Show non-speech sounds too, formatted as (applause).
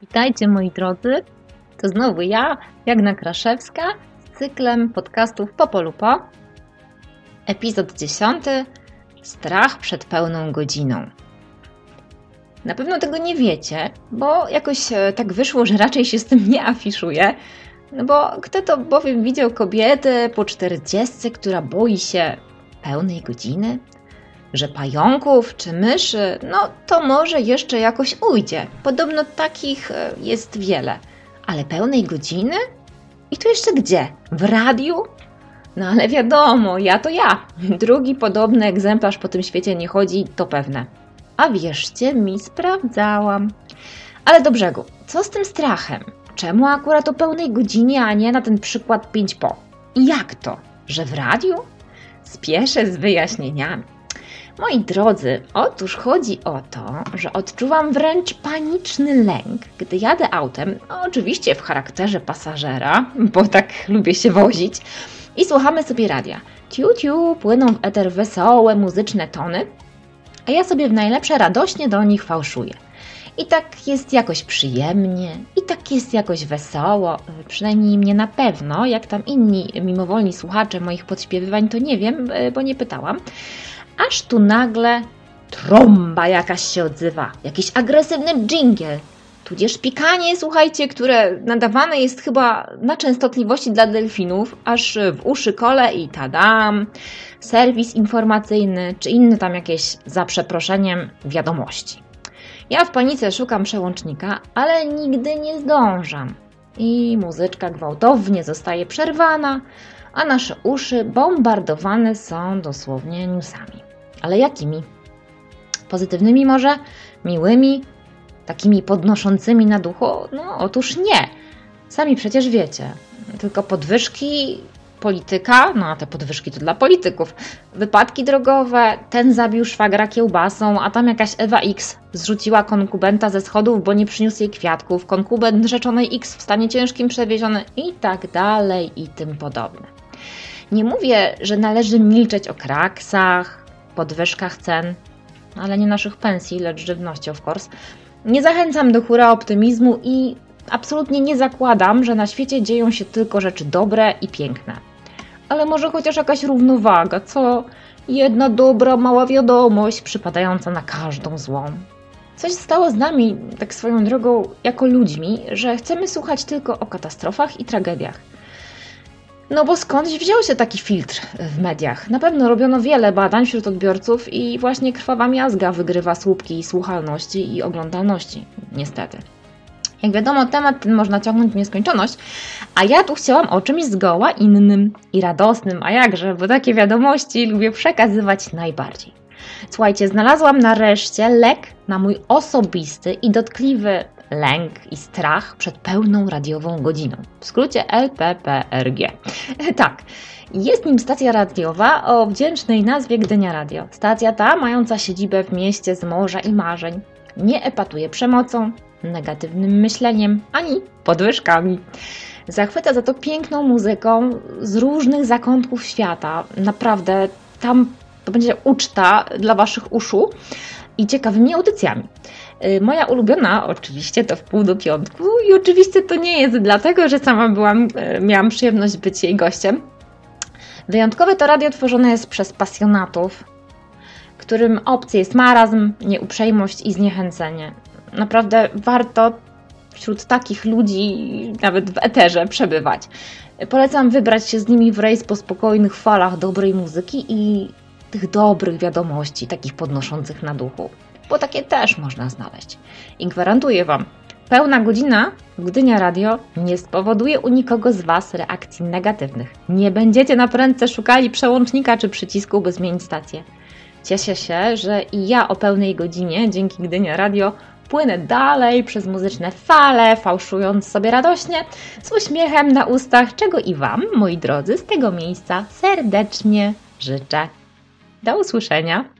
Witajcie moi drodzy, to znowu ja, Jagna Kraszewska, z cyklem podcastów Popolupo. Epizod 10. Strach przed pełną godziną. Na pewno tego nie wiecie, bo jakoś e, tak wyszło, że raczej się z tym nie afiszuję. No bo kto to bowiem widział kobietę po 40, która boi się pełnej godziny? Że pająków czy myszy, no to może jeszcze jakoś ujdzie. Podobno takich e, jest wiele. Ale pełnej godziny? I to jeszcze gdzie? W radiu? No ale wiadomo, ja to ja. Drugi podobny egzemplarz po tym świecie nie chodzi, to pewne. A wierzcie mi, sprawdzałam. Ale do brzegu, co z tym strachem? Czemu akurat o pełnej godzinie, a nie na ten przykład 5 po? I jak to? Że w radiu? Spieszę z wyjaśnieniami. Moi drodzy, otóż chodzi o to, że odczuwam wręcz paniczny lęk, gdy jadę autem, oczywiście w charakterze pasażera, bo tak lubię się wozić, i słuchamy sobie radia. Ciu, ciu, płyną w eter wesołe, muzyczne tony, a ja sobie w najlepsze radośnie do nich fałszuję. I tak jest jakoś przyjemnie, i tak jest jakoś wesoło, przynajmniej mnie na pewno, jak tam inni mimowolni słuchacze moich podśpiewywań, to nie wiem, bo nie pytałam aż tu nagle trąba jakaś się odzywa, jakiś agresywny dżingiel, tudzież pikanie, słuchajcie, które nadawane jest chyba na częstotliwości dla delfinów, aż w uszy kole i tadam, serwis informacyjny, czy inne tam jakieś, za przeproszeniem, wiadomości. Ja w panice szukam przełącznika, ale nigdy nie zdążam. I muzyczka gwałtownie zostaje przerwana, a nasze uszy bombardowane są dosłownie newsami. Ale jakimi? Pozytywnymi może? Miłymi? Takimi podnoszącymi na duchu? No, otóż nie. Sami przecież wiecie. Tylko podwyżki, polityka, no a te podwyżki to dla polityków. Wypadki drogowe, ten zabił szwagra kiełbasą, a tam jakaś Ewa X zrzuciła konkubenta ze schodów, bo nie przyniósł jej kwiatków, konkubent rzeczonej X w stanie ciężkim przewieziony i tak dalej i tym podobne. Nie mówię, że należy milczeć o kraksach, podwyżkach cen, ale nie naszych pensji, lecz żywności, of course. Nie zachęcam do hura optymizmu i absolutnie nie zakładam, że na świecie dzieją się tylko rzeczy dobre i piękne. Ale może chociaż jakaś równowaga, co jedna dobra, mała wiadomość przypadająca na każdą złą. Coś stało z nami, tak swoją drogą, jako ludźmi, że chcemy słuchać tylko o katastrofach i tragediach. No bo skądś wziął się taki filtr w mediach? Na pewno robiono wiele badań wśród odbiorców i właśnie krwawa miazga wygrywa słupki słuchalności i oglądalności. Niestety. Jak wiadomo, temat ten można ciągnąć w nieskończoność, a ja tu chciałam o czymś zgoła innym i radosnym, a jakże, bo takie wiadomości lubię przekazywać najbardziej. Słuchajcie, znalazłam nareszcie lek na mój osobisty i dotkliwy lęk i strach przed pełną radiową godziną. W skrócie LPPRG. (laughs) tak. Jest nim stacja radiowa o wdzięcznej nazwie Gdynia Radio. Stacja ta, mająca siedzibę w mieście z morza i marzeń, nie epatuje przemocą, negatywnym myśleniem ani podwyżkami. Zachwyca za to piękną muzyką z różnych zakątków świata. Naprawdę tam to będzie uczta dla Waszych uszu i ciekawymi audycjami. Y, moja ulubiona oczywiście to w pół do piątku i oczywiście to nie jest dlatego, że sama byłam, y, miałam przyjemność być jej gościem. Wyjątkowe to radio tworzone jest przez pasjonatów, którym opcją jest marazm, nieuprzejmość i zniechęcenie. Naprawdę warto wśród takich ludzi, nawet w eterze, przebywać. Polecam wybrać się z nimi w rejs po spokojnych falach dobrej muzyki i tych dobrych wiadomości, takich podnoszących na duchu bo takie też można znaleźć. I gwarantuję Wam, pełna godzina Gdynia Radio nie spowoduje u nikogo z Was reakcji negatywnych. Nie będziecie na prędce szukali przełącznika czy przycisku, by zmienić stację. Cieszę się, że i ja o pełnej godzinie, dzięki Gdynia Radio, płynę dalej przez muzyczne fale, fałszując sobie radośnie, z uśmiechem na ustach, czego i Wam, moi drodzy, z tego miejsca serdecznie życzę. Do usłyszenia!